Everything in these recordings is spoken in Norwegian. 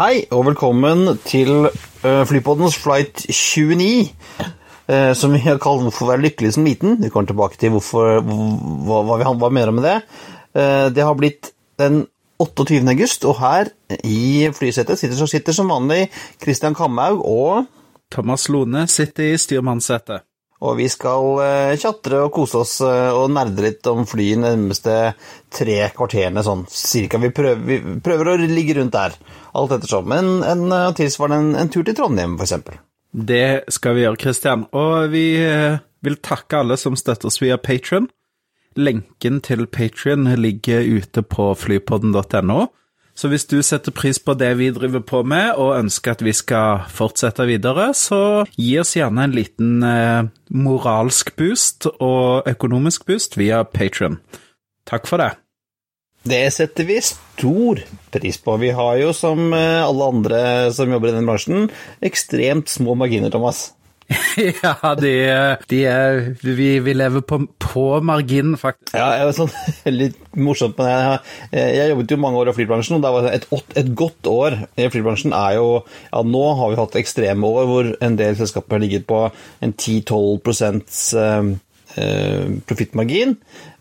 Hei, og velkommen til uh, Flypoddens flight 29. Uh, som vi har kalt 'Hvorfor være lykkelig som liten'. Vi kommer tilbake til hvorfor, hva, hva vi hva vi mener med det. Uh, det har blitt den 28. august, og her i flysetet sitter, sitter som vanlig Christian Kamhaug og Thomas Lone sitter i styrmannssetet. Og vi skal uh, tjatre og kose oss uh, og nerde litt om fly de nærmeste tre kvarterene, sånn cirka. Vi prøver, vi prøver å ligge rundt der, alt ettersom. En, en uh, tilsvarende en, en, tur til Trondheim, f.eks. Det skal vi gjøre, Christian. Og vi vil takke alle som støtter oss via Patrion. Lenken til Patrion ligger ute på flypodden.no. Så hvis du setter pris på det vi driver på med, og ønsker at vi skal fortsette videre, så gi oss gjerne en liten eh, moralsk boost og økonomisk boost via Patrion. Takk for det. Det setter vi stor pris på. Vi har jo, som alle andre som jobber i den bransjen, ekstremt små marginer, Thomas. ja, de, de er vi, vi, lever på, på marginen, faktisk. Ja, det er sånn litt morsomt, men jeg, jeg, jobbet jo mange år i flybransjen, og det var et, et, godt år i flybransjen er jo Ja, nå har vi hatt ekstreme år hvor en del selskaper har ligget på en 10-12 eh, profittmargin.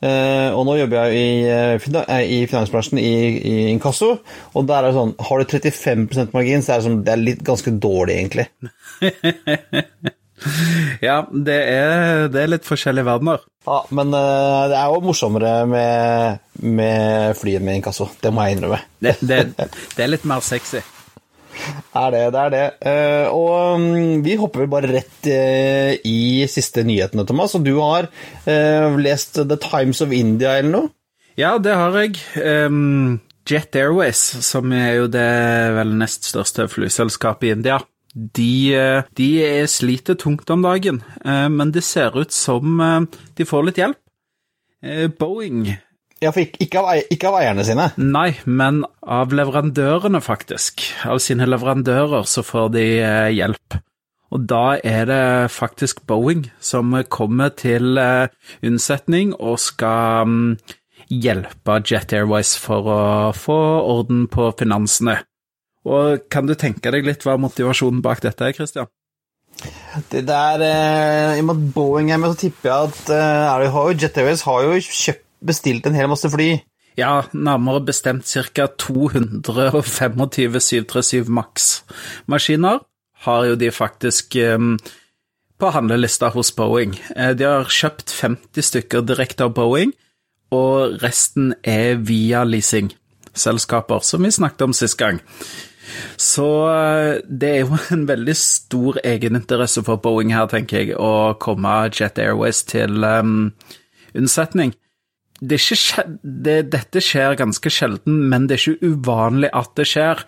Eh, og nå jobber jeg i, eh, finansbransjen i, i, inkasso, og der er det sånn Har du 35% margin, så er det, sånn, det er litt ganske dårlig, egentlig. ja, det er, det er, litt forskjellige verdener. Ja, men uh, det er jo morsommere med, med flyet med inkasso. Det må jeg innrømme. det, det, det, er litt mer sexy. Er det, det er det. Uh, og um, vi hopper vel bare rett uh, i siste nyhetene, Thomas. Og du har lest The Times of India eller noe? Ja, det har jeg. Jet Airways, som er jo det vel nest største flyselskapet i India, de, eh, de, sliter tungt om dagen, eh, men det ser ut som eh, de får litt hjelp. Boeing Ja, for ikke av, ikke av eierne sine? Nei, men av leverandørene, faktisk. Av sine leverandører så får de hjelp. Og da er det faktisk Boeing som kommer til unnsetning og skal mm, hjelpe Jet Airways for å få orden på finansene. Og Kan du tenke deg litt hva motivasjonen bak dette er, Christian? Det der, eh, I og med at Boeing er med, så tipper jeg at eh, har jo, Jet Airways har jo kjøpt, bestilt en hel masse fly. Ja, nærmere bestemt ca. 225 737 Max-maskiner har jo de faktisk um, på handlelista hos Boeing. Eh, de har kjøpt 50 stykker direkte av Boeing, og resten er via leasingselskaper, som vi snakket om sist gang. Så eh, det er jo en veldig stor egeninteresse for Boeing her, tenker jeg, å komme Jet Airways til um, unnsetning. Det det, dette skjer ganske sjelden, men det er ikke uvanlig at det skjer.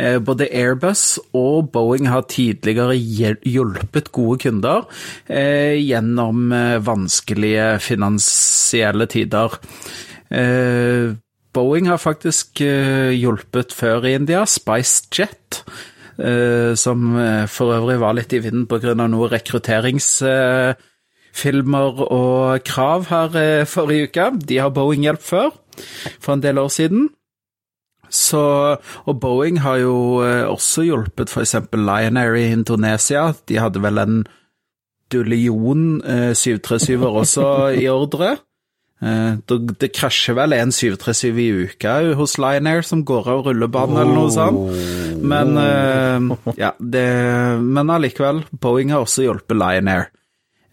Eh, både Airbus og Boeing har tidligere hjulpet gode kunder eh, gjennom vanskelige finansielle tider. Eh, Boeing har faktisk uh, hjulpet før i India. SpiceJet, uh, som uh, for øvrig var litt i vinden pga. noen rekrutteringsfilmer og krav her forrige uke. De har Boeing hjelp før, for en del år siden. Så, og Boeing har jo også hjulpet f.eks. Lion Air i Indonesia. De hadde vel en dullion 737-er også i ordre. Eh, det krasjer vel en 737 i uka hos Lion som går av rullebanen eller noe sånt. Men eh, ja, det, men allikevel, Boeing har også hjulpet Lion Air.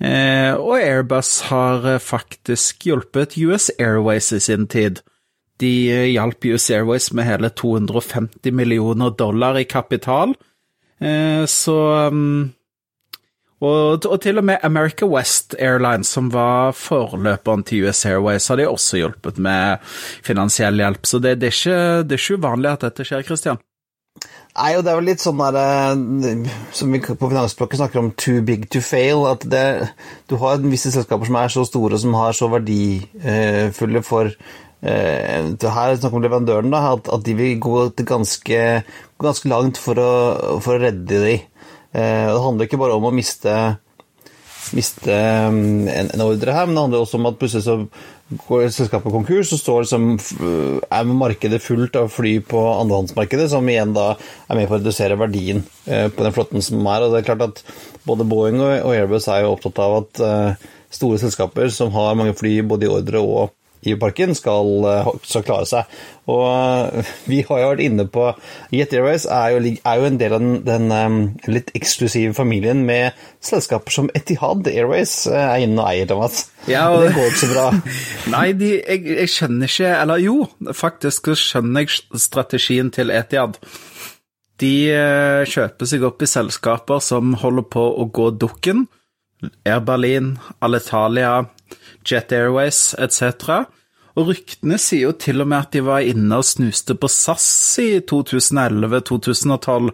Eh, og Airbus har faktisk hjulpet US Airways i sin tid. De hjalp US Airways med hele 250 millioner dollar i kapital. Så mm, Og, og, til og med America West Airlines, som var forløperen til US Airways, har de også hjulpet med finansiell hjelp. Så det, det, er, ikke, det er ikke uvanlig at dette skjer, Christian. Nei, og det er vel litt sånn der eh, Som vi på finansspråket snakker om 'too big to fail'. At det, du har visse selskaper som er så store, som har så verdifulle for eh, her snakker om leverandøren, da, at de vil gå ganske, ganske langt for å, for å redde de. Eh, det handler ikke bare om å miste, miste mm, en, en, ordre her, men det handler også om at plutselig så går selskapet konkurs, og står liksom, er markedet fullt av fly på andrehandsmarkedet, som igjen da er med på å redusere verdien eh, på den flåtten som er. og det er klart at Både Boeing og Airbus er jo opptatt av at eh, store selskaper som har mange fly både i ordre og i parken skal, eh, skal, klare seg. Og eh, vi har jo vært inne på Jet Airways er jo, er jo en del av den, den um, litt eksklusive familien med selskaper som Etihad Airways er inne og eier, Thomas. Ja, og... Det går ikke så bra. Nei, de, jeg, jeg, skjønner ikke Eller jo, faktisk skjønner jeg strategien til Etihad. De kjøper seg opp i selskaper som holder på å gå dukken. Air Berlin, Alitalia, Jet Airways etc. Og ryktene sier jo til og med at de var inne og snuste på SAS i 2011-2012.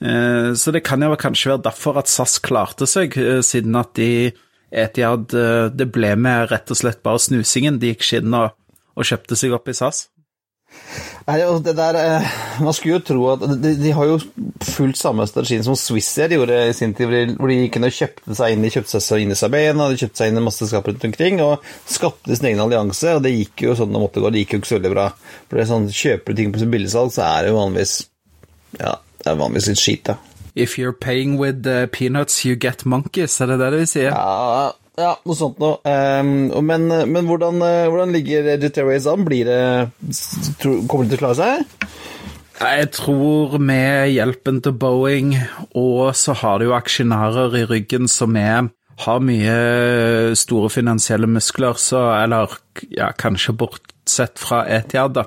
Eh, så det kan jo kanskje være derfor at SAS klarte seg, eh, siden at de Etiad eh, Det ble med rett og slett bare snusingen. De gikk skinn og, og kjøpte seg opp i SAS. Nei, det der, eh, Man skulle jo tro at De, de har jo fulgt samme strategien som Swissair gjorde i sin tid, hvor de gikk inn og kjøpte seg inn i kjøpte seg inn i Sabena, de kjøpte seg inn i masse selskaper rundt omkring, og skapte sin egen allianse, og det gikk jo sånn det måtte gå. Det gikk jo ikke så veldig bra. For det er sånn, Kjøper du ting på sin billigsalg, så er det jo vanligvis Ja, det er vanligvis litt skit, da. If you're paying with uh, peanuts, you get monkeys, er det det du vil si? Ja, ja, noe sånt noe. Um, men, men hvordan, eh, hvordan, ligger Jet Airways an? Blir det, kommer de til å klare seg? Jeg tror med hjelpen til Boeing, og så har de jo aksjonærer i ryggen som er, har mye store finansielle muskler, så Eller ja, kanskje bortsett fra Etiad, da.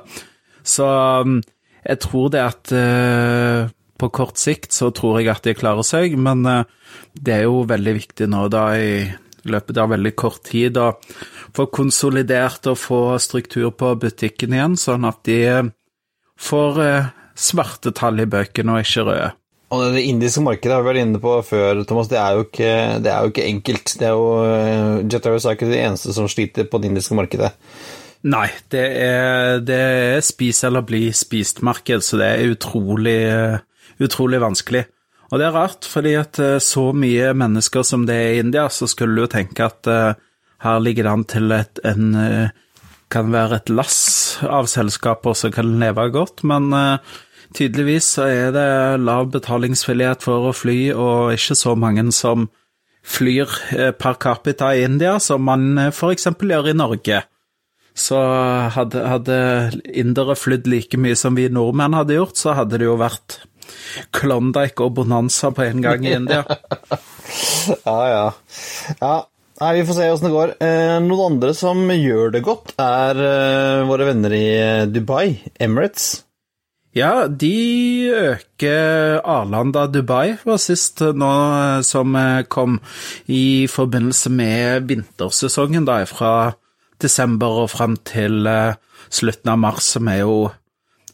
Så um, jeg tror det at uh, på kort sikt så tror jeg at de klarer seg, men uh, det er jo veldig viktig nå da i i løpet av veldig kort tid å få konsolidert og få struktur på butikken igjen, sånn at de får eh, svarte tall i bøkene og ikke røde. Og Det indiske markedet har vi vært inne på før, Thomas. Det er jo ikke, det er jo ikke enkelt. Det er jo, eh, Jet Airways er ikke de eneste som sliter på det indiske markedet. Nei, det er, det er spis eller bli spist-marked, så det er utrolig, utrolig vanskelig. Og det er rart, fordi at eh, så mye mennesker som det er i India, så skulle du tenke at uh, her ligger det an til et, en uh, kan være et lass av selskaper som kan leve godt, men tydeligvis så er det lav betalingsvillighet for å fly, og ikke så mange som flyr per capita i India som man f.eks. gjør i Norge. Så hadde, hadde indere flydd like mye som vi nordmenn hadde gjort, så hadde det jo vært Klondyke og Bonanza på en gang i India. ja, ja. ja. Nei, Vi får se åssen det går. Eh, noen andre som gjør det godt, er eh, våre venner i eh, Dubai, Emirates. Ja, de øker Arlanda Dubai, var sist nå som kom i forbindelse med vintersesongen, da, fra desember og fram til slutten av mars, som er jo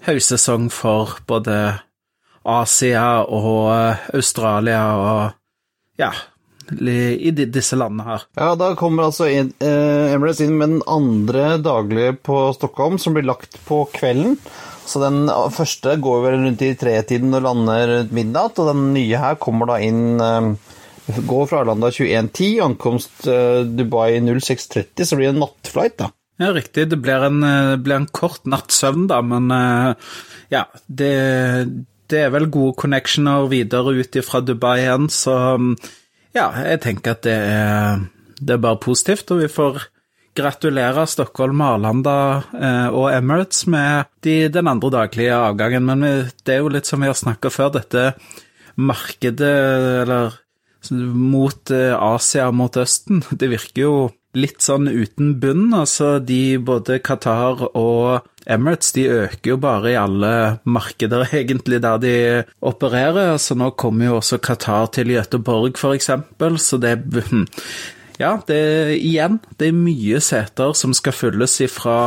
høysesong for både Asia og eh, Australia og ja, i disse landene her. Ja, da kommer altså eh, Emirates inn med den andre daglige på Stockholm, som blir lagt på kvelden. Så den første går vel rundt i tretiden og lander rundt midnatt, og den nye her kommer da inn eh, Går fra Arlanda 21.10, ankomst Dubai 06.30, så blir det en nattflight, da. Ja, riktig. Det blir en, blir en kort nattsøvn, da, men ja, det det er vel gode connectioner videre ut fra Dubai igjen, så ja, jeg tenker at det er, det er bare positivt. Og vi får gratulere Stockholm, Arlanda eh, og Emirates med de, den andre daglige avgangen. Men det er jo litt som vi har snakka før, dette markedet, eller mot eh, Asia, mot Østen, det virker jo litt sånn uten bunn. Altså de både Qatar og Emirates de øker jo bare i alle markeder, egentlig, der de opererer. Så nå kommer jo også Qatar til Göteborg, f.eks., så det ja, det er igjen det er mye seter som skal fylles fra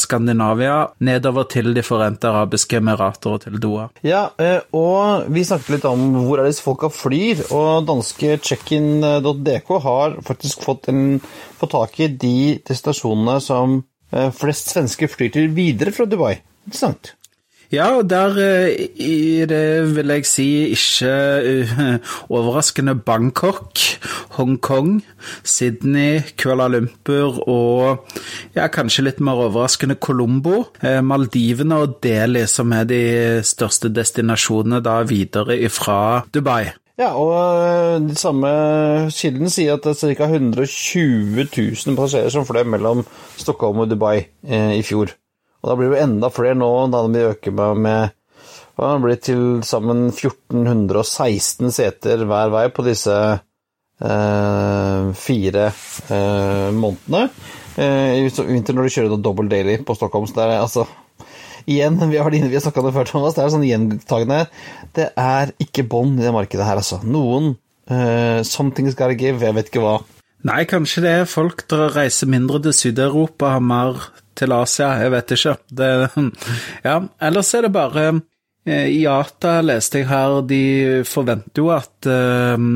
Skandinavia nedover til De forente arabiske emirater og til Doha. Ja, eh, og vi snakket litt om hvor er disse folka flyr, og danske checkin.dk har faktisk fått, en, fått tak i de destinasjonene som flest svensker flyter videre fra Dubai. Interessant. Ja, og der i det, vil jeg si, ikke uh, overraskende Bangkok, Hongkong, Sydney, Kuala Lumpur og ja, kanskje litt mer overraskende Colombo, Maldivene og Delhi, som er de største destinasjonene da videre fra Dubai. Ja, og de samme kilden sier at det er ca. 120 000 passasjerer som fløy mellom Stockholm og Dubai eh, i fjor. Og da blir det enda flere nå, da de øker med, med hva blir til sammen 1416 seter hver vei på disse eh, fire eh, månedene. Eh, I vinter når du kjører dobbel daily på Stockholm, så det er altså Igjen, vi har, vi har snakka om det før, Thomas, det er sånn gjentagende Det er ikke bånd i det markedet her, altså. Noen uh, Something's gotta give, jeg vet ikke hva. Nei, kanskje det er folk der reiser mindre til Syd-Europa, har mer til Asia, jeg vet ikke. Det, ja, ellers er det bare eh, IATA leste jeg her, de forventer jo at eh,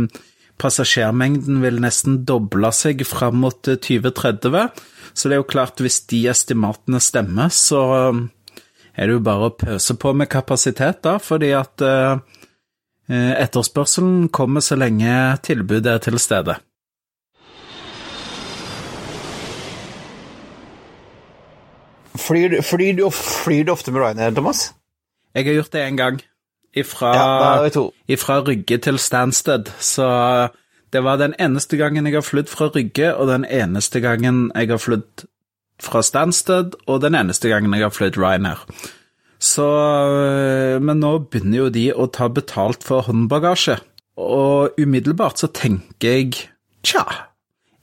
passasjermengden vil nesten doble seg fram mot 2030. Eh, så det er jo klart, hvis de estimatene stemmer, så eh, er det jo bare å pøse på med kapasitet, da, fordi at eh, etterspørselen kommer så lenge tilbudet er til stede. Flyr, flyr, du, flyr du ofte med Ryanair, Thomas? Jeg har gjort det én gang. Ifra, ja, ifra, Rygge til Stansted. Så det var den eneste gangen jeg har flydd fra Rygge, og den eneste gangen jeg har flydd fra Stansted, og den eneste gangen jeg har fløyet Ryanair. Så Men nå begynner jo de å ta betalt for håndbagasje, og umiddelbart så tenker jeg tja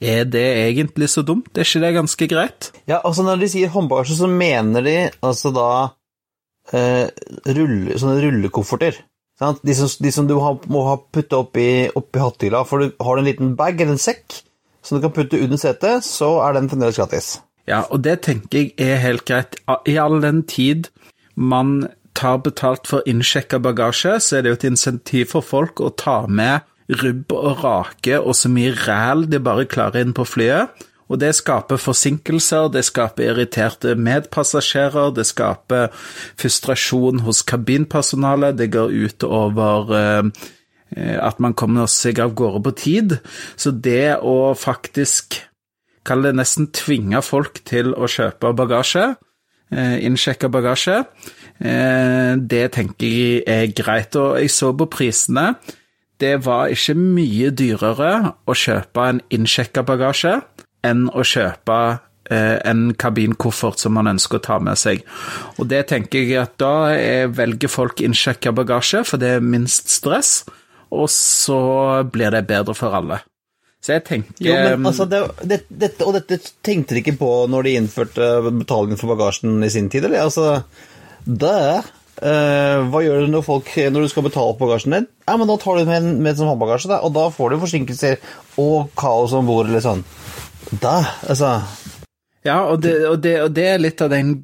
er det egentlig så dumt? Er ikke det ganske greit? Ja, altså Når de sier håndbagasje, så mener de altså da eh, rulle, sånne rullekofferter. De som, de som, du må ha putte oppi, oppi hattehylla. For du har du en liten bag eller en sekk som du kan putte under setet, så er den fremdeles gratis. Ja, og det tenker jeg er helt greit. I all den tid man tar betalt for innsjekka bagasje, så er det jo et insentiv for folk å ta med rubb og rake og så mye ræl de bare klarer inn på flyet. Og det skaper forsinkelser, det skaper irriterte medpassasjerer, det skaper frustrasjon hos kabinpersonalet, det går ut over eh, at man kommer seg av gårde på tid. Så det å faktisk kalle det nesten tvinge folk til å kjøpe bagasje, eh, innsjekka bagasje, eh, det tenker jeg er greit. Og jeg så på prisene det var ikke mye dyrere å kjøpe en innsjekka bagasje enn å kjøpe eh, en kabinkoffert som man ønsker å ta med seg. Og det tenker jeg at da velger folk innsjekka bagasje, for det er minst stress, og så blir det bedre for alle. Så jeg tenker Jo, men altså, det, det, dette, Og dette tenkte de ikke på når de innførte betaling for bagasjen i sin tid, eller? Altså, det Uh, hva gjør du når, folk, når du skal betale på bagasjen din? Ja, men Da tar du med, med som håndbagasje, da, og da får du forsinkelser og kaos om bord, sånn. Da, altså Ja, og det, og det, og det er litt av den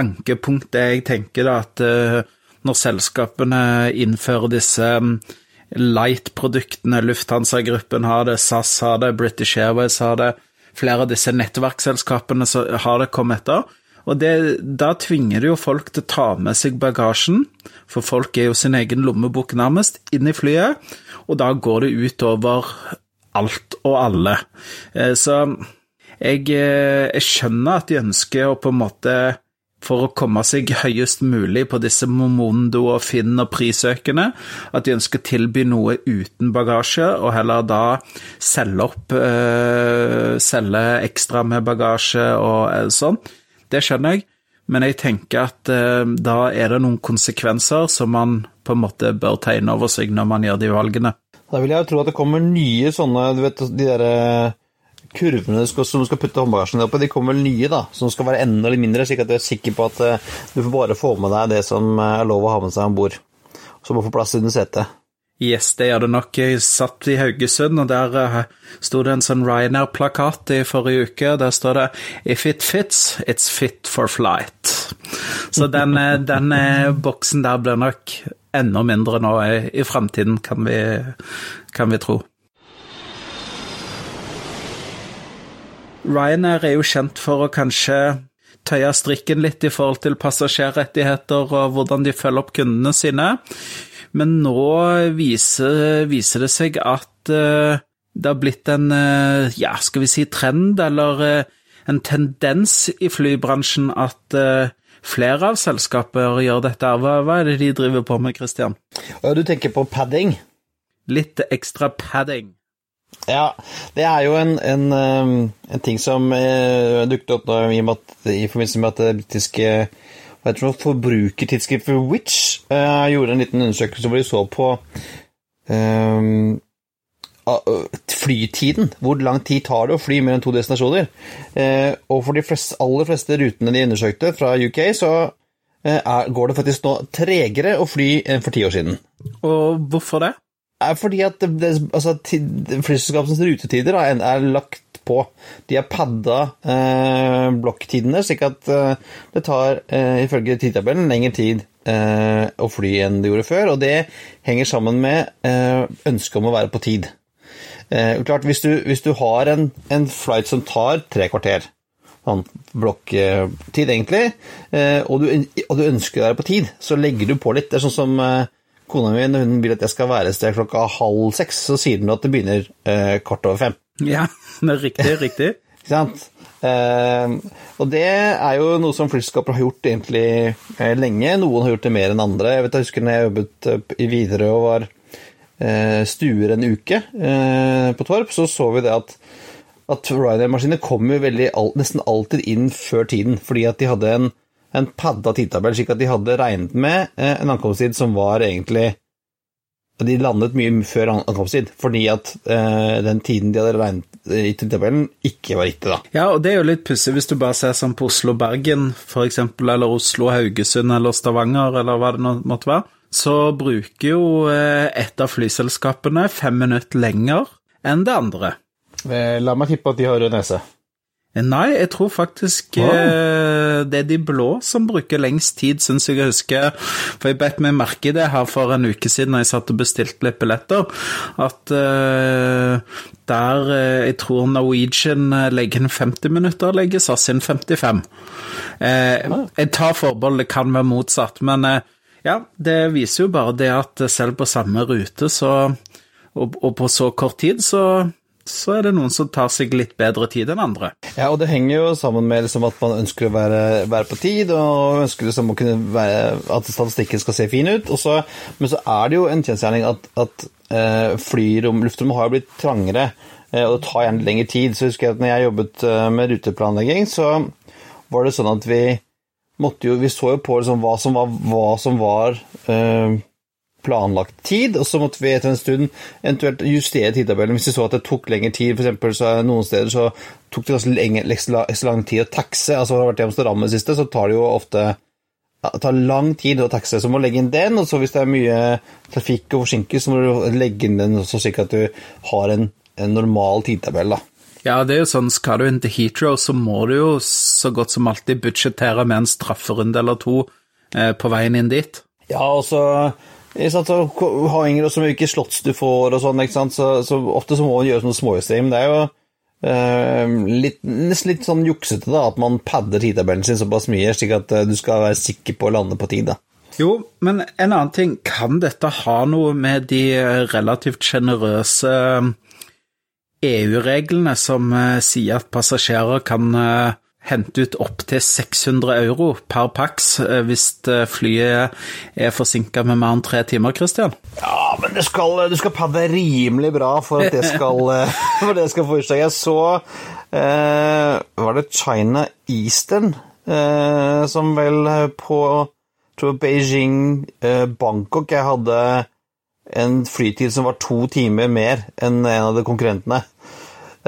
ankepunktet jeg tenker, da, at uh, når selskapene innfører disse um, light-produktene, Lufthansa-gruppen har det, SAS har det, British Airways har det, flere av disse nettverksselskapene har det kommet etter, og det, da tvinger det jo folk til å ta med seg bagasjen, for folk er jo sin egen lommebok nærmest, inn i flyet, og da går det ut over alt og alle. Eh, så jeg, eh, jeg skjønner at de ønsker å på en måte for å komme seg høyest mulig på disse Momondo og Finn og prisøkende, at de ønsker å tilby noe uten bagasje, og heller da selge opp øh, Selge ekstra med bagasje og sånn det skjønner jeg, men jeg tenker at øh, da er det noen konsekvenser som man på en måte bør tegne over seg når man gjør de valgene. Da vil jeg jo tro at det kommer nye sånne, du vet, de derre kurvene du skal, som du skal putte håndbagasjen opp de kommer vel nye, da, som skal være enda litt mindre, slik at du er sikker på at uh, du får bare få med deg det som er lov å ha med seg om bord. Så må få plass under setet. Yes, det gjør det nok. Jeg satt i Haugesund, og der uh, sto det en sånn Ryanair-plakat i forrige uke. Der står det 'If it fits, it's fit for flight'. Så den, den boksen der blir nok enda mindre nå i, i framtiden, kan, kan vi tro. Ryanair er jo kjent for å kanskje tøye strikken litt i forhold til passasjerrettigheter og hvordan de følger opp kundene sine. Men nå viser, viser det seg at uh, det har blitt en, uh, ja, skal vi si trend, eller uh, en tendens i flybransjen at flere av selskaper gjør dette. Hva, hva, er det de driver på med, Christian? Du tenker på padding? Litt ekstra padding. Ja, det er jo en, en, en ting som eh, dukket opp da, i, i forbindelse med at det britiske forbrukertidsskriftet Witch eh, gjorde en liten undersøkelse hvor de så på eh, flytiden. Hvor lang tid tar det å fly mellom to destinasjoner? Eh, og for de flest, aller fleste rutene de undersøkte fra UK, så eh, er, går det faktisk nå tregere å fly enn for ti år siden. Og hvorfor det? Er fordi at altså, flyselskapenes rutetider er, er, lagt på. De har padda eh, blokktidene, slik at eh, det tar eh, ifølge tidtabellen lengre tid eh, å fly enn det gjorde før, og det henger sammen med eh, ønsket om å være på tid. Eh, klart, hvis du, hvis du har en, en, flight som tar tre kvarter, sånn blokktid egentlig, og du, og, du, ønsker å være på tid, så legger du på litt. Det er sånn som Kona mi når hun vil at jeg skal være et sted klokka halv seks, så sier hun at det begynner eh, kvart over fem. Ja, det er riktig, riktig. Ikke sant? Eh, og det er jo noe som flyselskaper har gjort egentlig eh, lenge. Noen har gjort det mer enn andre. Jeg vet jeg husker når jeg jobbet eh, i Widerøe og var eh, stuer en uke eh, på Torp, så så vi det at at Ryanair-maskiner kom jo veldig, nesten alltid inn før tiden, fordi at de hadde en en padda tidtabell, slik at de hadde regnet med eh, en ankomsttid som var egentlig De landet mye før ankomsttid, fordi at eh, den tiden de hadde regnet i tidtabellen, ikke var riktig, da. Ja, og det er jo litt pussig hvis du bare ser sånn på Oslo-Bergen, f.eks., eller Oslo-Haugesund eller Stavanger, eller hva det nå måtte være. Så bruker jo eh, et av flyselskapene fem minutter lenger enn det andre. Eh, la meg tippe at de har rød nese. Nei, jeg tror faktisk oh. det er de blå som bruker lengst tid, syns jeg jeg husker. For jeg bet meg merke i det her for en uke siden da jeg satt og bestilte litt billetter, at uh, der uh, jeg tror Norwegian legger inn 50 minutter, legger SAS inn 55. Uh, jeg tar forbehold, det kan være motsatt, men ja, det viser jo bare det at selv på samme rute så, og, og på så kort tid, så så er det noen som tar seg litt bedre tid enn andre. Ja, og det henger jo sammen med liksom at man ønsker å være, være på tid, og ønsker liksom være, at statistikken skal se fin ut. Så, men så er det jo en kjensgjerning at, at eh, flyrom, luftrommet har blitt trangere, eh, og det tar gjerne lengre tid. Så husker jeg at når jeg jobbet eh, med ruteplanlegging, så var det sånn at vi måtte jo Vi så jo på liksom hva som var, hva som var eh, planlagt tid, og så måtte vi etter en stund eventuelt justere tidtabellen hvis vi så at det tok lengre tid. For eksempel, så noen steder så tok det ganske lenge, ekstra lang tid å taxe. Altså, har du vært i Amsterdam det siste, så tar det jo ofte det tar lang tid å taxe, så må du legge inn den. Og så hvis det er mye trafikk og forsinkelse, så må du legge inn den også, slik at du har en, en normal tidtabell. da. Ja, det er jo sånn, skal du inn til Heathrow, så må du jo så godt som alltid budsjettere med en strafferunde eller to eh, på veien inn dit. Ja, og så sant, avhenger det så mye slotts du får og sånn, ikke så, så, ofte så må man gjøre sånne småjusteringer. Det er jo uh, litt, nesten litt sånn juksete da, at man padder tidtabellen sin såpass mye, slik at uh, du skal være sikker på å lande på tid. da. Jo, men en annen ting, kan dette ha noe med de relativt sjenerøse EU-reglene som uh, sier at passasjerer kan hente ut opptil 600 euro per pax eh, hvis eh, flyet er forsinka med mer enn tre timer, Christian? Ja, men du skal, du skal padde rimelig bra for at det skal, eh, for det skal få utslag. Jeg så eh, Var det China Eastern eh, som vel på tror Beijing, eh, Bangkok Jeg hadde en flytid som var to timer mer enn en av de konkurrentene.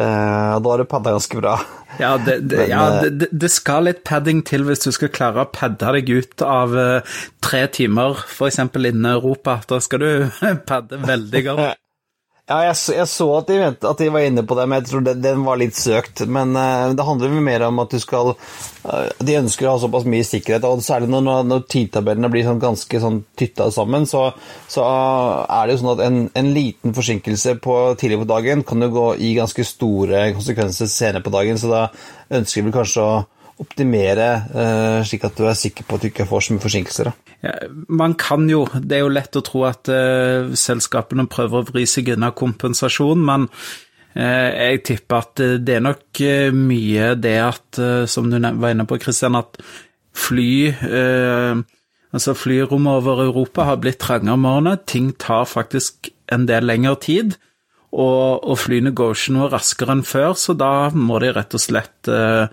Uh, da har du padda ganske bra. Ja, det, det, Men, ja det, det, skal litt padding til hvis du skal klare å padde deg ut av uh, tre timer, f.eks. innen Europa. Da skal du padde veldig godt. Ja, jeg, jeg, så at de, mente, at de, var inne på det, men jeg tror den, den var litt søkt. Men uh, det handler mer om at du skal uh, De ønsker å ha såpass mye sikkerhet, og særlig når, når tidtabellene blir sånn ganske sånn tytta sammen, så, så uh, er det jo sånn at en, en, liten forsinkelse på tidlig på dagen kan jo gå i ganske store konsekvenser senere på dagen, så da ønsker vi kanskje å optimere slik at du er sikker på at du ikke får så mye forsinkelser. Ja, man kan jo, det er jo lett å tro at uh, selskapene prøver å vri seg unna kompensasjon, men uh, jeg tipper at det er nok mye det at, som du var inne på, Christian, at fly Altså, flyrommet over Europa har blitt trangere om årene. Ting tar faktisk en del lengre tid. Og, og flyene går ikke noe raskere enn før, så da må de rett og slett uh,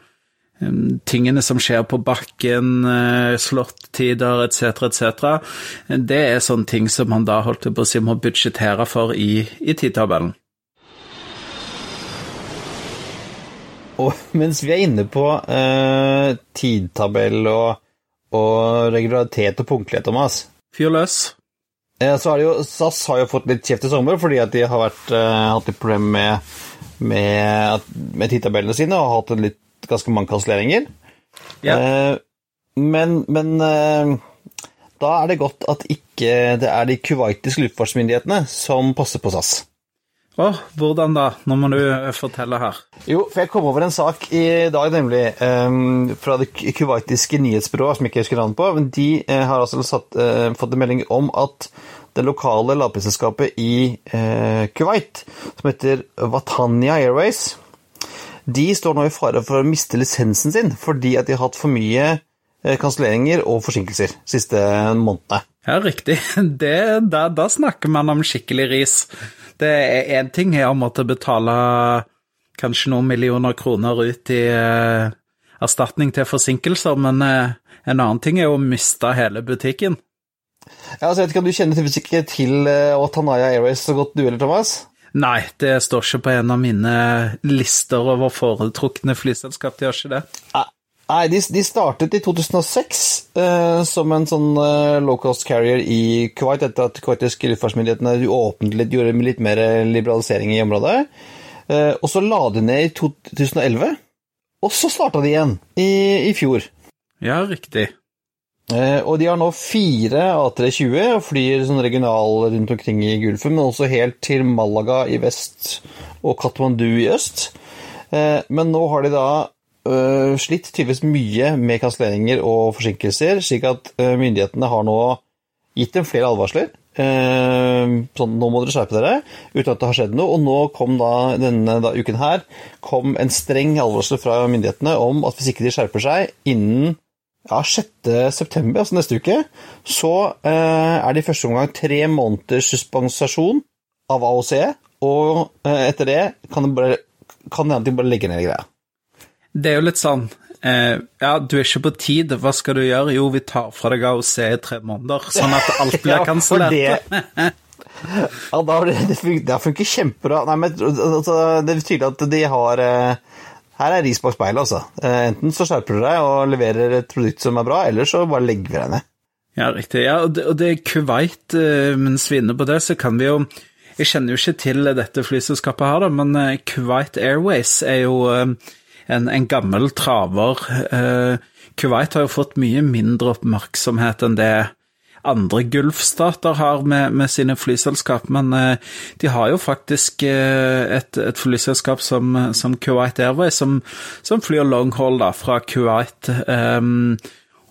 tingene som skjer på bakken, eh, slåttider etc., etc., det er sånne ting som man da holdt på å si må budsjettere for i, i tidtabellen. Og mens vi er inne på eh, tidtabell og, og, regularitet og punktlighet, Thomas Fyr løs. Eh, så har jo, SAS har jo fått litt kjeft i sommer fordi at de har vært, eh, hatt litt problemer med, med, med tidtabellene sine og har hatt en litt ganske mange kanselleringer. Ja. Eh, men, men eh, da er det godt at ikke det er de kuwaitiske luftfartsmyndighetene som passer på SAS. Å, hvordan da? Nå må du fortelle her. Jo, for jeg kom over en sak i dag, nemlig, um, fra det kuwaitiske nyhetsbyrået, som jeg ikke husker navnet på. men De uh, har altså satt, uh, fått en melding om at det lokale lavprisselskapet i uh, Kuwait, som heter Watania Airways, de står nå i fare for å miste lisensen sin fordi at de har hatt for mye eh, kanselleringer og forsinkelser de siste månedene. Ja, riktig. Det, da, da, snakker man om skikkelig ris. Det er én ting er å måtte betale kanskje noen millioner kroner ut i eh, erstatning til forsinkelser, men eh, en annen ting er å miste hele butikken. Ja, altså, jeg vet ikke om Du kjenner til, ikke til uh, Tanaya Airways så godt du eller Thomas? Nei, det står ikke på en av mine lister over foretrukne flyselskap. De gjør ikke det. Nei, de, de startet i 2006 eh, som en sånn eh, low cost carrier i Kuwait, etter at kuwaitiske luftfartsmyndighetene åpnet litt, gjorde litt mer liberalisering i området. Eh, og så la de ned i 2011, og så starta de igjen i, i fjor. Ja, riktig. Eh, og de har nå fire A320 og flyr sånn regional rundt omkring i Gulfen, men også helt til Malaga i vest og Katmandu i øst. Eh, men nå har de da eh, slitt tydeligvis mye med kanselleringer og forsinkelser, slik at myndighetene har nå gitt dem flere advarsler. Sånn, nå må dere skjerpe dere, uten at det har skjedd noe. Og nå kom da denne da, uken her kom en streng advarsel fra myndighetene om at hvis ikke de skjerper seg innen ja, 6.9., altså neste uke, så eh, er det i første omgang tre måneders suspensasjon av AOC, og eh, etter det kan det bare, kan det bare legge ned greia. Det er jo litt sånn eh, Ja, du er ikke på tid, hva skal du gjøre? Jo, vi tar fra deg AOC i tre måneder, sånn at alt blir kansellert. ja, ja, det, det, funker, det funker kjempebra. Nei, men altså, det er tydelig at de har eh, her er ris bak speilet, altså. Eh, enten så skjerper du deg og leverer et produkt som er bra, eller så bare legger vi deg ned. Ja, riktig. Ja, og det, og det er Kuwait, eh, mens vi er inne på det, så kan vi jo Jeg kjenner jo ikke til dette flyselskapet her, da, men eh, Kuwait Airways er jo en, en gammel traver. Kuwait har jo fått mye mindre oppmerksomhet enn det andre Gulfstater har med, med sine flyselskap, men eh, de har jo faktisk eh, et, et, flyselskap som, som Kuwait Airways, som, som flyr longhold da, fra Kuwait. Um,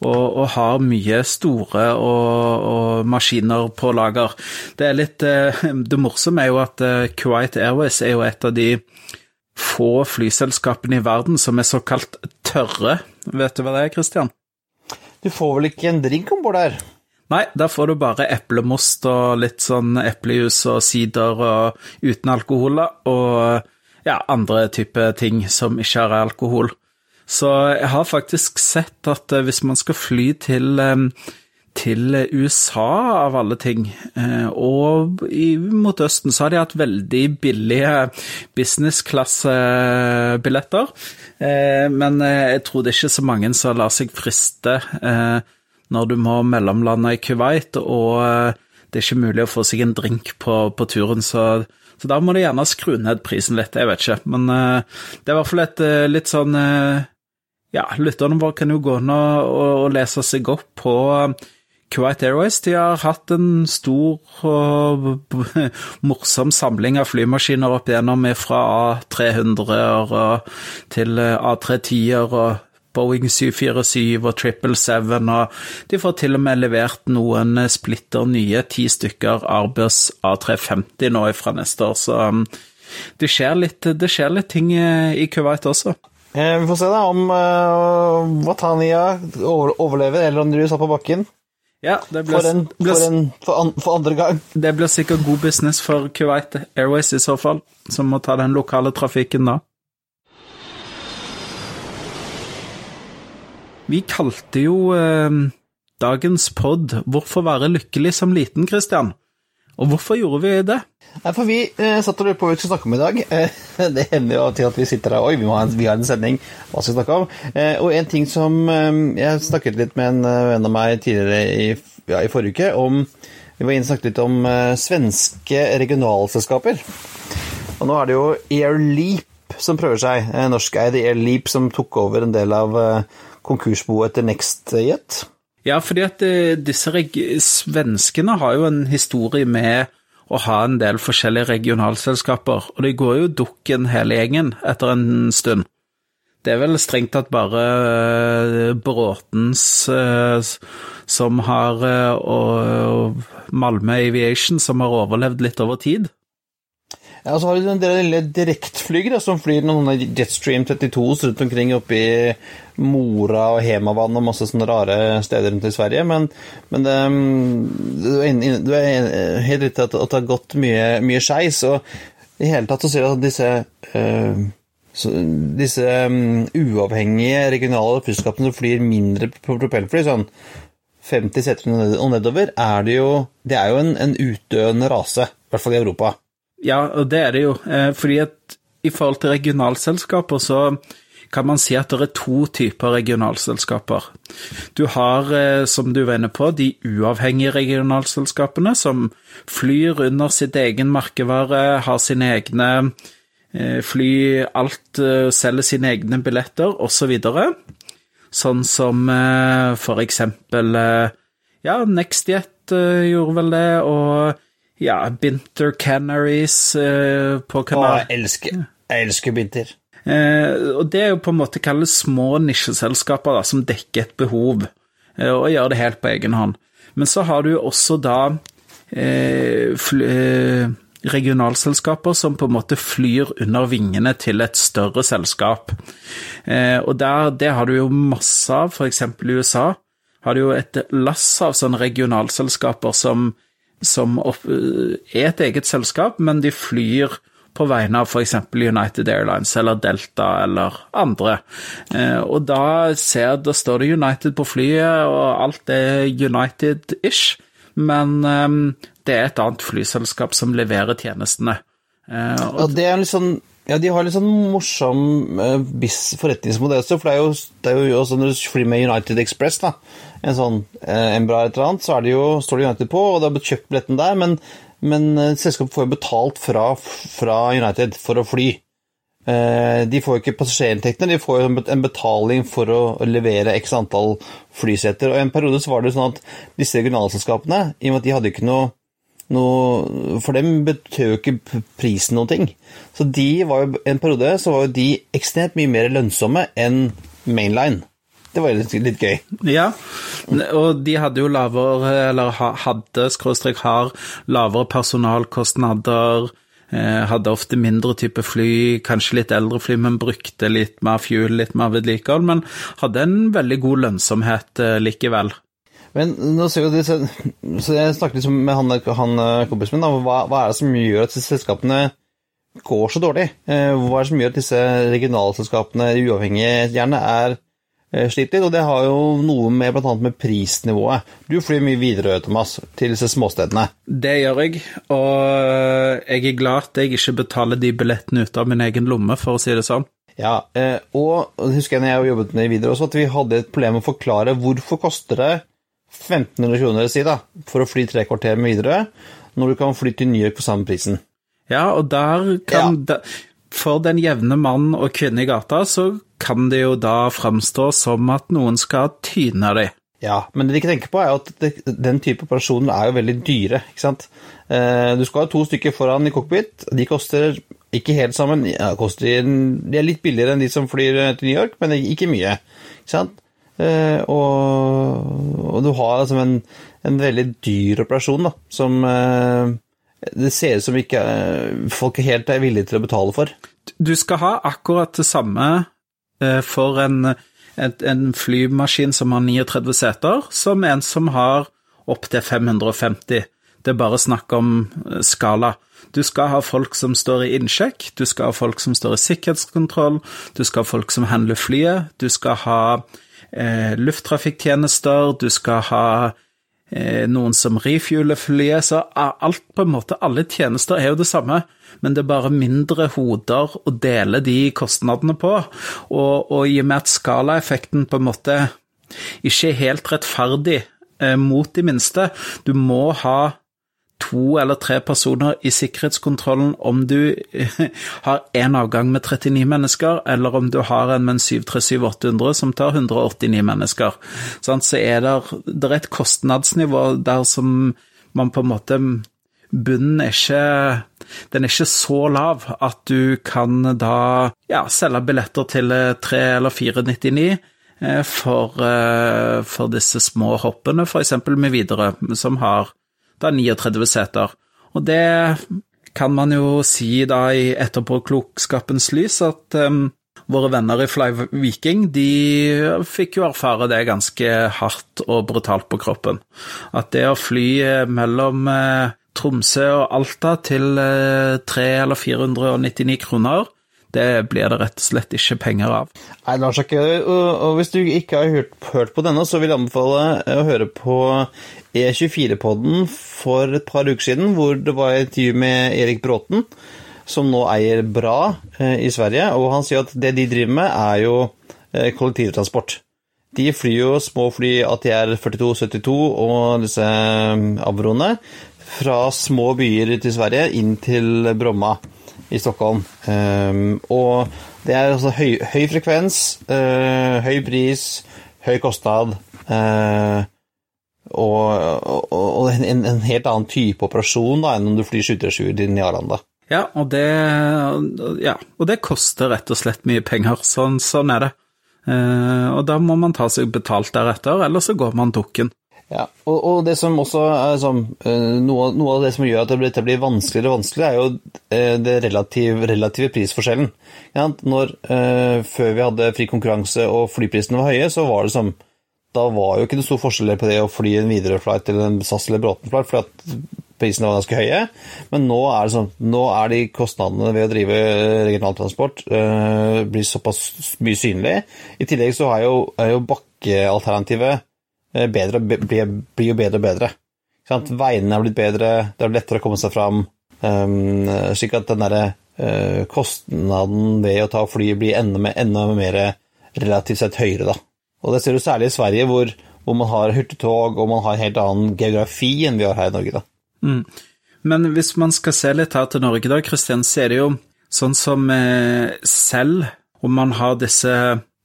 og, og, har mye store og, og, maskiner på lager. Det litt Det morsomme er jo at Kuwait Airways er jo et av de få flyselskapene i verden som er såkalt tørre. Vet du hva det er, Christian? Du får vel ikke en drink om bord der? Nei, der får du bare eplemost og litt sånn eplejus og sider og uten alkohol, og ja, andre type ting som ikke har alkohol. Så jeg har faktisk sett at eh, hvis man skal fly til, til USA, av alle ting. Eh, og mot Østen så har de hatt veldig billige businessklassebilletter. Eh, men eh, jeg tror det er ikke så mange som lar seg friste når du må mellomlande i Kuwait, og det er ikke mulig å få seg en drink på, på turen. så så da må du gjerne skru ned prisen litt, jeg vet ikke. Men uh, det er i hvert fall et uh, litt sånn Ja, lytterne våre kan jo gå inn og, og, lese seg opp på Kuwait Airways de har hatt en stor og morsom samling av flymaskiner opp igjennom fra A300-er til A310-er og Boeing 747 og 777, og de får til og med levert noen splitter nye ti stykker Arbus A350 nå fra neste år, så um, det skjer litt, det skjer litt ting i Kuwait også. Eh, vi får se da om uh, Watania overlever, eller om de blir satt på bakken. Ja, det blir, for, en, for, en, for, an, for, andre gang. Det blir sikkert god business for Kuwait Airways i så fall, som må ta den lokale trafikken da. Vi kalte jo eh, dagens pod 'Hvorfor være lykkelig som liten', Christian. Og hvorfor gjorde vi det? Nei, for Vi eh, satt og lurte på hva vi skulle snakke om i dag. Eh, det hender jo til at vi sitter der Oi, vi, en, vi har en sending. Hva skal vi snakke om? Eh, og en ting som eh, Jeg snakket litt med en eh, venn av meg tidligere i, ja, i forrige uke om Vi var inne og snakket litt om svenske regionalselskaper. Og nå er det jo Airleap som prøver seg. Norskeide Airleap som tok over en del av konkursboet etter NextJet? Ja, fordi at eh, disse svenskene har jo en historie med å ha en del forskjellige regionalselskaper, og de går jo dukken hele gjengen etter en stund. Det er vel strengt tatt bare eh, Bråtens eh, som har og Malmö Aviation som har overlevd litt over tid. Ja, og så har du en del direktflygere som flyr noen Jetstream 32 rundt omkring oppi Mora og Hemavann og masse sånne rare steder rundt i Sverige. Men, men det, du er helt riktig at, det har gått mye, mye skeis. Og i hele tatt så ser du at disse øh, så disse um, uavhengige regionale flyskapene som flyr mindre propellfly, sånn 50 seter og nedover, er det jo, det er jo en, en utdøende rase, i hvert fall i Europa. Ja, og det er det jo. Eh, fordi at i forhold til regionalselskaper så kan man si at det er to typer regionalselskaper. Du har, eh, som du var inne på, de uavhengige regionalselskapene som flyr under sitt egen merkevare, har sine egne eh, fly, alt, selger sine egne billetter, osv. Så sånn som for eksempel ja, NextJet gjorde vel det, og ja, Binter Canaries eh, på kanal. Å, jeg elsker, jeg elsker Binter. Eh, og det er jo på en måte kalles små nisjeselskaper da, som dekker et behov, eh, og gjør det helt på egen hånd. Men så har du jo også da eh, eh, regionalselskaper som på en måte flyr under vingene til et større selskap. Eh, og der, det har du jo masse av, f.eks. i USA har du jo et lass av sånne regionalselskaper som som er et eget selskap, men de flyr på vegne av f.eks. United Airlines eller Delta eller andre. Eh, og da, ser, da står det United på flyet, og alt er United-ish, men eh, det er et annet flyselskap som leverer tjenestene. Og, og det er litt sånn ja, de har litt sånn morsom uh, forretningsmodell også, for det er, jo, det er jo også når du flyr med United Express, da, en sånn uh, Embra eller et eller annet, så det jo, står det United på, og du har kjøpt billetten der, men, men uh, selskapet får jo betalt fra, fra, United for å fly. De får jo ikke passasjerinntektene, de får jo en betaling for å levere x antall flyseter. Og I en periode så var det jo sånn at disse regionalselskapene, i og med at de hadde ikke noe noe For dem betød jo ikke prisen noen ting. Så de var jo, en periode så var jo de ekstremt mye mer lønnsomme enn Mainline. Det var litt, litt gøy. Ja, og de hadde jo lavere, eller hadde, skråstrek har, lavere personalkostnader. Eh, hadde ofte mindre type fly, kanskje litt eldre fly, men brukte litt mer fuel, litt mer vedlikehold. Men hadde en veldig god lønnsomhet eh, likevel. Men nå ser vi så jeg snakket liksom med han, han eh, kompisen min. Da, hva, hva, er det som gjør at disse selskapene går så dårlig? Eh, hva er det som gjør at disse regionalselskapene, uavhengige, gjerne er, eh, slitt litt, og det har jo noe med bl.a. med prisnivået. Du flyr mye videre, Thomas, til disse småstedene. Det gjør jeg, og jeg er glad at jeg ikke betaler de billettene ut av min egen lomme, for å si det sånn. Ja, og husker jeg når jeg jobbet med videre også, at vi hadde et problem med å forklare hvorfor koster det 1500 kroner si da, for å fly tre kvarter med videre, når du kan fly til New York for samme prisen. Ja, og der kan Ja. For den jevne mann og kvinne i gata, så kan det jo da framstå som at noen skal tyne dem. Ja, men det de ikke tenker på, er at det, den type operasjoner er jo veldig dyre, ikke sant. Eh, du skal ha to stykker foran i cockpit. De koster ikke helt sammen. Ja, koster, de er litt billigere enn de som flyr eh, til New York, men ikke mye. Ikke sant? Eh, og, og du har liksom en, en veldig dyr operasjon, da, som eh, det ser ut som ikke eh, folk er helt er villige til å betale for. Du skal ha akkurat det samme for en, en, en flymaskin som har 39 seter, som en som har opptil 550. Det er bare snakk om skala. Du skal ha folk som står i innsjekk, du skal ha folk som står i sikkerhetskontroll, du skal ha folk som handler flyet, du skal ha lufttrafikktjenester, du skal ha eh, noen som refueler flyet, så alt på en måte, alle tjenester er jo det samme, men det er bare mindre hoder å dele de kostnadene på, og, og i og med at skalaeffekten på en måte ikke er helt rettferdig eh, mot de minste, du må ha to eller tre personer i sikkerhetskontrollen om du har én avgang med 39 mennesker, eller om du har en med en 737-800 som tar 189 mennesker. Så er det, det er et kostnadsnivå der som man på en måte Bunnen er ikke Den er ikke så lav at du kan da ja, selge billetter til 3 eller 499 eh, for, eh, for disse små hoppene, f.eks. med Widerøe, som har da 39 seter. Og det kan man jo si da i etterpåklokskapens lys at um, våre venner i Fly Viking de fikk jo erfare det ganske hardt og brutalt på kroppen. At det å fly mellom eh, Tromsø og Alta til eh, 300 eller 499 kroner, det blir det rett og slett ikke penger av. Nei, Lars Akke, og, hvis du ikke har hørt på denne, så vil jeg anbefale å høre på E24-podden for et par uker siden, hvor det var et intervju med Erik Bråten, som nå eier Bra eh, i Sverige, og han sier at det de driver med, er jo eh, kollektivtransport. De flyr jo små fly ATR 4272 og disse eh, Avroene fra små byer til Sverige inn til Bromma i Stockholm. Um, og det er altså høy, høy frekvens, høy pris, høy kostnad. Uh, og, og, en, en, helt annen type operasjon da, enn om du flyr 737 inn i Arlanda. Ja og, det, ja, og det koster rett og slett mye penger. Sånn, sånn er det. Uh, og da må man ta seg betalt deretter, eller så går man dukken. Ja, og, og, det som også er sånn, noe, noe, av det som gjør at dette blir vanskeligere og vanskeligere, er jo det relativ, relative prisforskjellen. Ja, når, uh, før vi hadde fri konkurranse og flyprisene var høye, så var det som Da var jo ikke det stor forskjell på det å fly en Widerøe-flight eller en SAS eller Bråten-flight, for at prisene var ganske høye. Men nå er, det sånn, nå er de kostnadene ved å drive regionaltransport uh, blir såpass mye synlige. I tillegg så er jo, er jo bakkealternativet bedre, blir, blir jo bedre og bedre. Veiene er blitt bedre, det er lettere å komme seg fram. Um, slik at den derre uh, kostnaden ved å ta fly blir enda, enda mer relativt sett høyere, da. Og det ser du særlig i Sverige, hvor, hvor man har hurtigtog og man har en helt annen geografi enn vi har her i Norge, da. Mm. Men hvis man skal se litt her til Norge, da, Kristian, så er det jo sånn som eh, selv om man har disse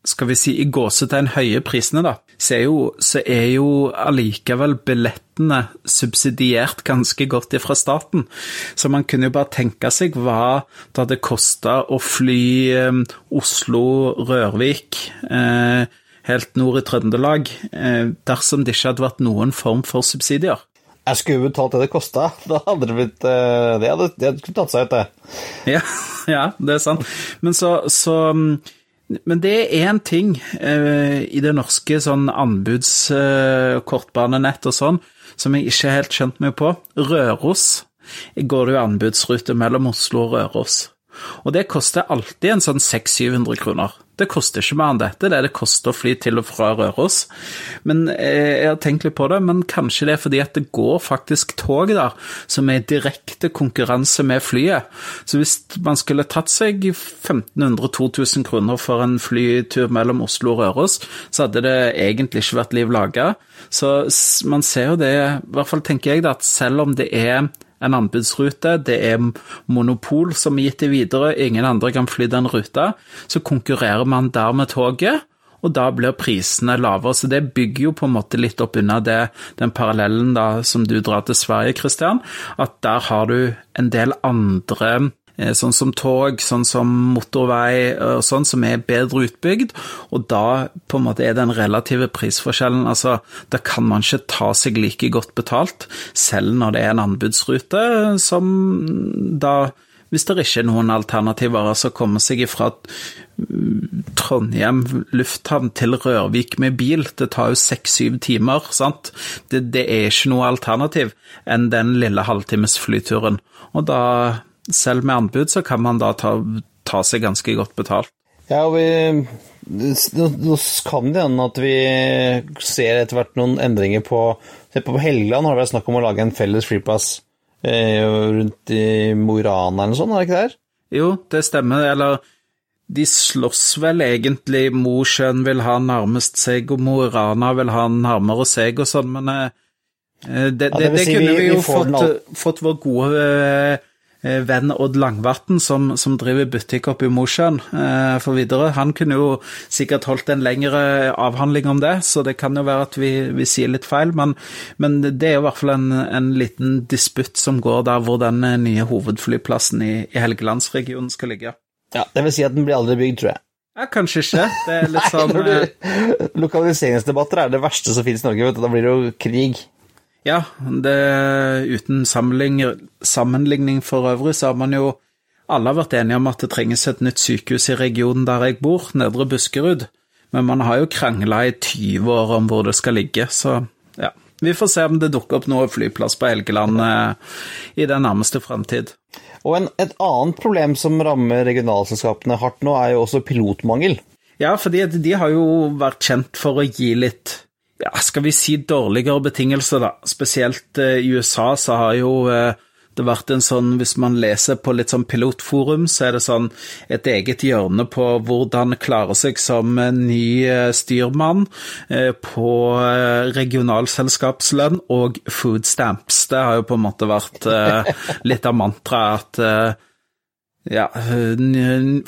skal vi si, i gåsetegn høye prisene, da, så er jo, så er jo allikevel billettene subsidiert ganske godt ifra staten. Så man kunne jo bare tenke seg hva det hadde kosta å fly eh, Oslo-Rørvik eh, helt nord i Trøndelag eh, dersom det ikke hadde vært noen form for subsidier. Jeg skulle betalt det det kosta. Da hadde det blitt eh, Det hadde, det hadde tatt seg ut, det. Ja, ja, det er sant. Men så, så men det er én ting eh, i det norske sånn anbudskortbanenett eh, og sånn som jeg ikke er helt skjønt meg på. Røros går det jo anbudsrute mellom Oslo og Røros. Og det koster alltid en sånn 600-700 kroner. Det koster ikke mer enn dette, det er det koster å fly til og fra Røros. Men eh, jeg har tenkt litt på det, men kanskje det er fordi at det går faktisk tog der som er i direkte konkurranse med flyet. Så hvis man skulle tatt seg 1500-2000 kroner for en flytur mellom Oslo og Røros, så hadde det egentlig ikke vært liv laga. Så man ser jo det, i hvert fall tenker jeg, det, at selv om det er en anbudsrute, det er monopol som er gitt det videre, ingen andre kan fly den ruta. Så konkurrerer man der med toget, og da blir prisene lavere. Så det bygger jo på en måte litt opp unna det, den parallellen da som du drar til Sverige, Christian, at der har du en del andre sånn som tog, sånn som motorvei og sånn, som er bedre utbygd. Og da på en måte er den relative prisforskjellen altså Da kan man ikke ta seg like godt betalt, selv når det er en anbudsrute, som da hvis det ikke er noen alternativer, altså komme seg fra Trondheim lufthavn til Rørvik med bil, det tar jo seks-syv timer, sant. Det, det, er ikke noe alternativ enn den lille halvtimes flyturen. Og da selv med anbud så kan man da ta, ta seg ganske godt betalt. Ja, og vi Nå kan det hende at vi ser etter hvert noen endringer på Se på Helgeland har det vært snakk om å lage en felles flyplass eh, rundt i Mo i Rana eller noe sånt, er det ikke det? Jo, det stemmer. Eller de slåss vel egentlig. Mosjøen vil ha nærmest seg, og Mo i Rana vil ha nærmere seg og sånn, men eh, det, ja, det, det, det si kunne vi, vi jo fått, fått, vår gode eh, Eh, venn Odd Langvatn, som, som driver butikk oppe i Mosjøen, eh, for videre. Han kunne jo sikkert holdt en lengre avhandling om det, så det kan jo være at vi, vi sier litt feil. Men, men, det er jo i hvert fall en, en liten disputt som går der hvor den eh, nye hovedflyplassen i, i Helgelandsregionen skal ligge. Ja, Det vil si at den blir aldri bygd, tror jeg. Ja, kanskje ikke. Det er litt sånn Nei, Lokaliseringsdebatter er det verste som finnes i Norge, vet du. Da blir det jo krig. Ja, det, uten sammenligning, for øvrig, så har man jo alle vært enige om at det trenges et nytt sykehus i regionen der jeg bor, Nedre Buskerud. Men man har jo krangla i 20 år om hvor det skal ligge, så ja. Vi får se om det dukker opp noe flyplass på Helgeland eh, i den nærmeste fremtid. Og en, et annet problem som rammer regionalselskapene hardt nå, er jo også pilotmangel. Ja, fordi de har jo vært kjent for å gi litt ja, skal vi si dårligere betingelser, da. Spesielt eh, i USA så har jo eh, det vært en sånn, Hvis man leser på litt sånn pilotforum, så er det sånn et eget hjørne på hvordan klare seg som ny eh, styrmann på regionalselskapslønn og food stamps. Det har jo på en måte vært litt av mantraet at ja,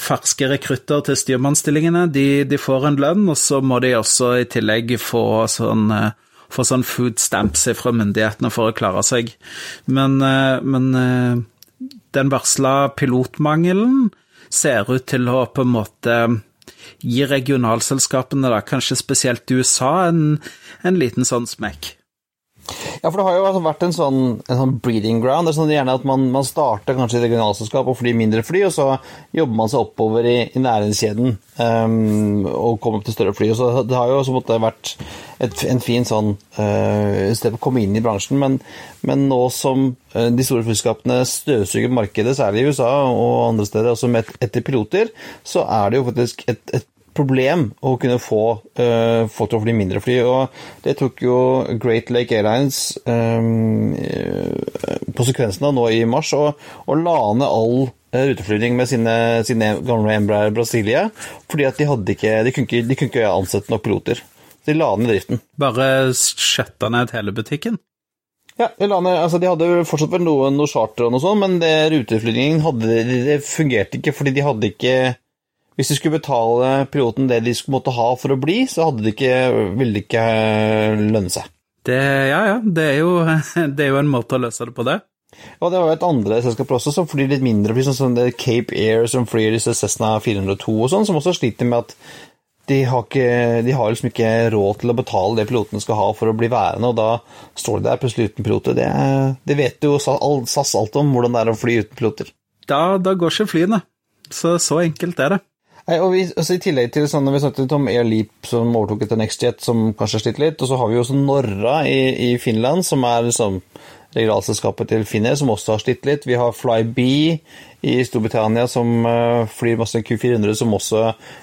ferske rekrutter til styrmannsstillingene, de, de, får en lønn, og så må de også i tillegg få sånn, eh, få sånn food stamps fra myndighetene for å klare seg. Men, eh, men eh, den varsla pilotmangelen ser ut til å på en måte gi regionalselskapene, da, kanskje spesielt USA, en, en liten sånn smekk. Ja, for det har jo altså vært en sånn, en sånn breeding ground. Det er sånn gjerne at man, man starter kanskje i regionalselskap og flyr mindre fly, og så jobber man seg oppover i, i næringskjeden um, og kommer opp til større fly. Og så Det har jo også måtte vært et, en fin sånn uh, sted å komme inn i bransjen, men, men nå som uh, de store flyselskapene støvsuger markedet, særlig i USA og andre steder, også med etter piloter, så er det jo faktisk et, et problem å kunne få uh, folk til å fly mindre fly. og Det tok jo Great Lake Airlines um, på sekvensen av nå i mars og, og la ned all uh, ruteflygning med sine, sine gamle Embraer Brasilia, fordi at de, hadde ikke, de, kunne ikke, de kunne ikke ansette nok piloter. De la ned driften. Bare skjøtta ned hele butikken? Ja, de, ned, altså de hadde fortsatt vel noe, noe charter og noe sånt, men det, ruteflygningen hadde, det fungerte ikke fordi de hadde ikke hvis de skulle betale piloten det de måtte ha for å bli, så det ikke, ville det ikke lønne seg. Det, ja, ja. Det er, jo, det er, jo, en måte å løse det på, det. Og det var jo et andre selskap også som flyr litt mindre, sånn som det Cape Air som flyr disse Cessna 402 og sånn, som også sliter med at de har, ikke, de har liksom ikke råd til å betale det pilotene skal ha for å bli værende, og da står de der plutselig uten piloter. Det, det vet jo SAS alt om, hvordan det er å fly uten piloter. Da, da går ikke flyene. Så så enkelt er det. Nei, og vi, altså I tillegg til sånn, når vi snakket om Air Leap som overtok etter NextJet, som kanskje har slitt litt, og så har vi jo også Norra i, i, Finland, som er liksom regionalselskapet til Finnair, som også har slitt litt. Vi har Flyb i Storbritannia som uh, flyr masse Q400, som også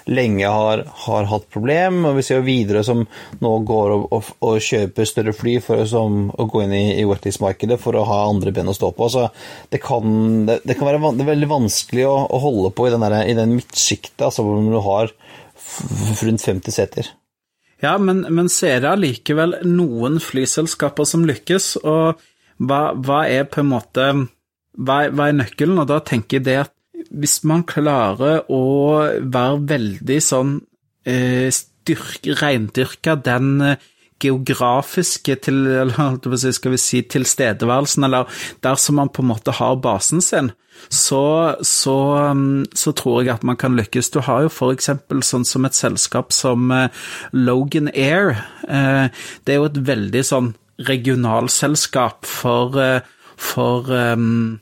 lenge har, har hatt problem. Og vi ser jo videre som nå går og, og, og kjøper større fly for som, å gå inn i, i wetlease-markedet for å ha andre ben å stå på. Så det kan, det, det kan være det veldig vanskelig å, å, holde på i den, der, i den midtsjiktet, altså hvor du har rundt 50 seter. Ja, men, men ser jeg det allikevel noen flyselskaper som lykkes, og hva, hva er på en måte hva, hva, er nøkkelen? Og da tenker jeg det at hvis man klarer å være veldig sånn eh, styrke, reindyrka den eh, geografiske til, eller skal vi si, tilstedeværelsen, eller der som man på en måte har basen sin, så, så, um, så, tror jeg at man kan lykkes. Du har jo f.eks. sånn som et selskap som eh, Logan Air. Eh, det er jo et veldig sånn regionalselskap for, for um,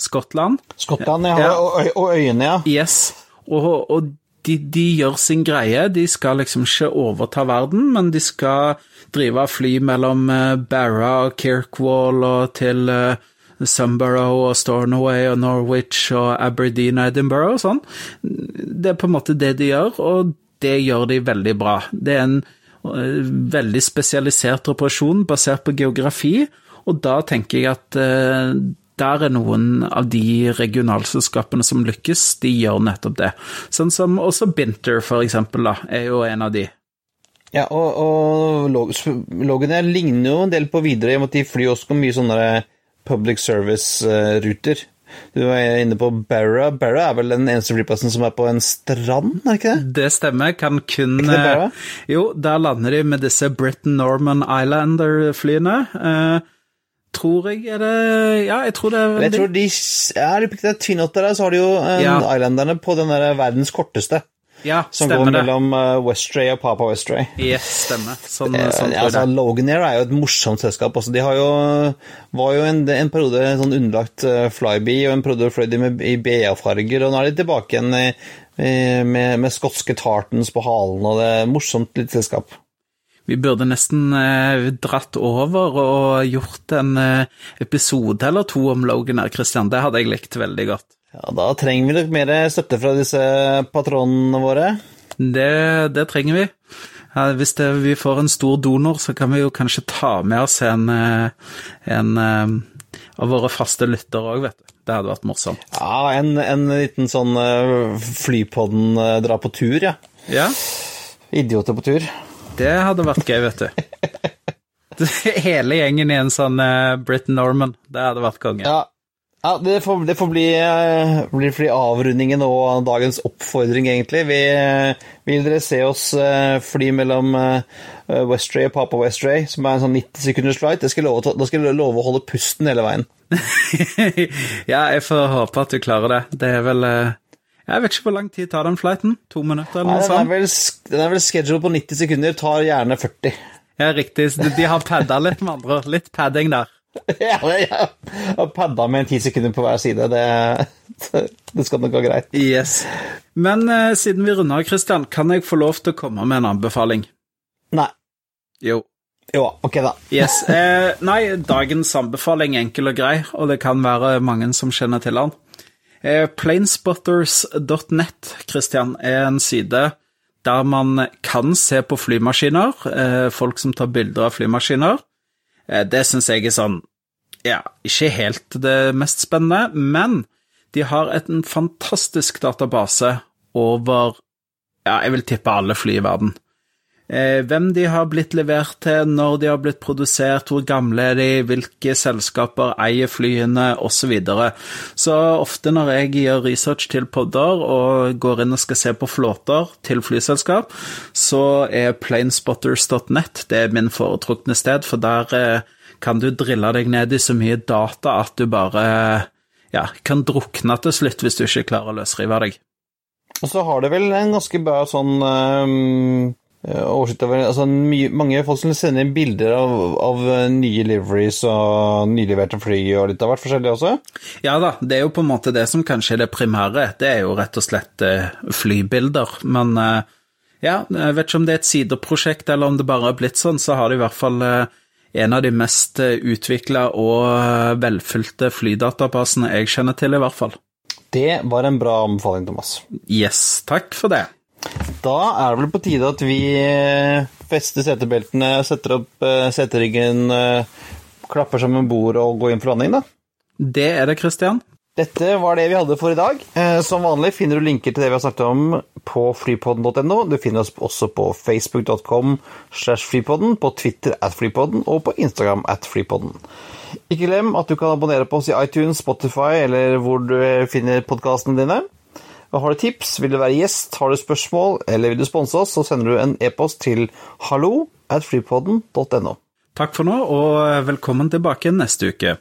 Skottland. Skottland, ja. Og, og øyene, ja. Yes. Og, og de, de, gjør sin greie. De skal liksom ikke overta verden, men de skal drive fly mellom Barra og Kirkwall og til Sunborough og Stornoway og Norwich og Aberdeen og Edinburgh og sånn. Det er på en måte det de gjør, og det gjør de veldig bra. Det er en uh, veldig spesialisert operasjon basert på geografi, og da tenker jeg at uh, der er noen av de regionalselskapene som lykkes, de gjør nettopp det. Sånn som også Binter, for eksempel, da, er jo en av de. Ja, og, og Logan ligner jo en del på videre, i og med at de flyr også på mye sånne public service-ruter. Du var inne på Barra. Barra er vel den eneste flyplassen som er på en strand, er det ikke det? Det stemmer. Kan kun ikke det Barra? Jo, der lander de med disse Britain Norman Islander-flyene. Uh, tror jeg er det Ja, jeg tror det er Jeg tror de Ja, det er Twinotter der, så har de jo uh, ja. Islanderne på den der verdens korteste. Ja, som går mellom uh, Westray og Papa Westray. Yes, stemmer. Sånn, eh, sånn altså, Loganair er jo et morsomt selskap. Altså, de har jo, var jo en, en periode sånn underlagt Flyby, og en periode fløy de med, i BA-farger, og nå er de tilbake igjen i, med, med, skotske tartans på halen, og det er et morsomt lite selskap. Vi burde nesten eh, dratt over og gjort en eh, episode eller to om Logan her, Christian. Det hadde jeg likt veldig godt. Ja, Da trenger vi nok mer støtte fra disse patronene våre. Det, det trenger vi. Ja, hvis det, vi får en stor donor, så kan vi jo kanskje ta med oss en, eh, en eh, av våre faste lyttere òg, vet du. Det hadde vært morsomt. Ja, en, en liten sånn eh, flypodden dra på tur, ja. ja. Idioter på tur. Det hadde vært gøy, vet du. Hele gjengen i en sånn Brit Norman. Det hadde vært konge. Ja, ja, Det får, det får bli, uh, bli, bli, avrundingen og dagens oppfordring, egentlig. Vi, uh, vil dere se oss uh, fly mellom Westray og Papa Westray, som er en sånn 90 sekunders flight? Skal, da skal jeg love å holde pusten hele veien. ja, jeg får håpe at du klarer det. Det er vel Jeg vet ikke hvor lang tid tar den flighten? To minutter, eller noe sånt? Den, er vel scheduled på 90 sekunder, tar gjerne 40. Ja, riktig. De har padda litt, med andre ord. Litt padding der. ja, ja. Og padda med ti sekunder på hver side. Det, det skal nok gå greit. Yes. Men uh, siden vi runder av, Christian, kan jeg få lov til å komme med en anbefaling? Nei. Jo. Jo, ok, da. yes. Eh, nei, dagens anbefaling er enkel og grei, og det kan være mange som kjenner til den. Eh, Planespotters.net, Christian, er en side der man kan se på flymaskiner, eh, folk som tar bilder av flymaskiner. Eh, det syns jeg er sånn Ja, ikke helt det mest spennende, men de har en fantastisk database over Ja, jeg vil tippe alle fly i verden. Eh, hvem de har blitt levert til, når de har blitt produsert, hvor gamle er de, hvilke selskaper eier flyene, osv. Så, videre. så ofte når jeg gjør research til podder og går inn og skal se på flåter til flyselskap, så er planespotters.net det er min foretrukne sted, for der eh, kan du drille deg ned i så mye data at du bare ja, kan drukne til slutt hvis du ikke klarer å løsrive deg. Og så har det vel en ganske bra sånn um Eh, oversikt over altså, mye, Mange folk som sender inn bilder av, av nye liveries og nyleverte fly og litt av hvert forskjellig også? Ja da, det er jo på en måte det som kanskje er det primære. Det er jo rett og slett eh, flybilder. Men eh, ja, jeg vet ikke om det er et sideprosjekt eller om det bare har blitt sånn, så har de i hvert fall en av de mest utvikla og velfylte flydatabasene jeg kjenner til, i hvert fall. Det var en bra anbefaling, Thomas. Yes, takk for det. Da er det vel på tide at vi fester setebeltene, setter opp seteryggen, klapper sammen bord og går inn for landing, da? Det er det, Christian. Dette var det vi hadde for i dag. Som vanlig finner du linker til det vi har snakket om på flypodden.no. Du finner oss også på facebook.com slash flypodden, på Twitter at flypodden og på Instagram at flypodden. Ikke glem at du kan abonnere på oss i iTunes, Spotify eller hvor du finner podkastene dine. Har du tips, vil du være gjest, har du spørsmål eller vil du sponse oss, så sender du en e-post til hallo at flypodden.no. Takk for nå, og velkommen tilbake neste uke.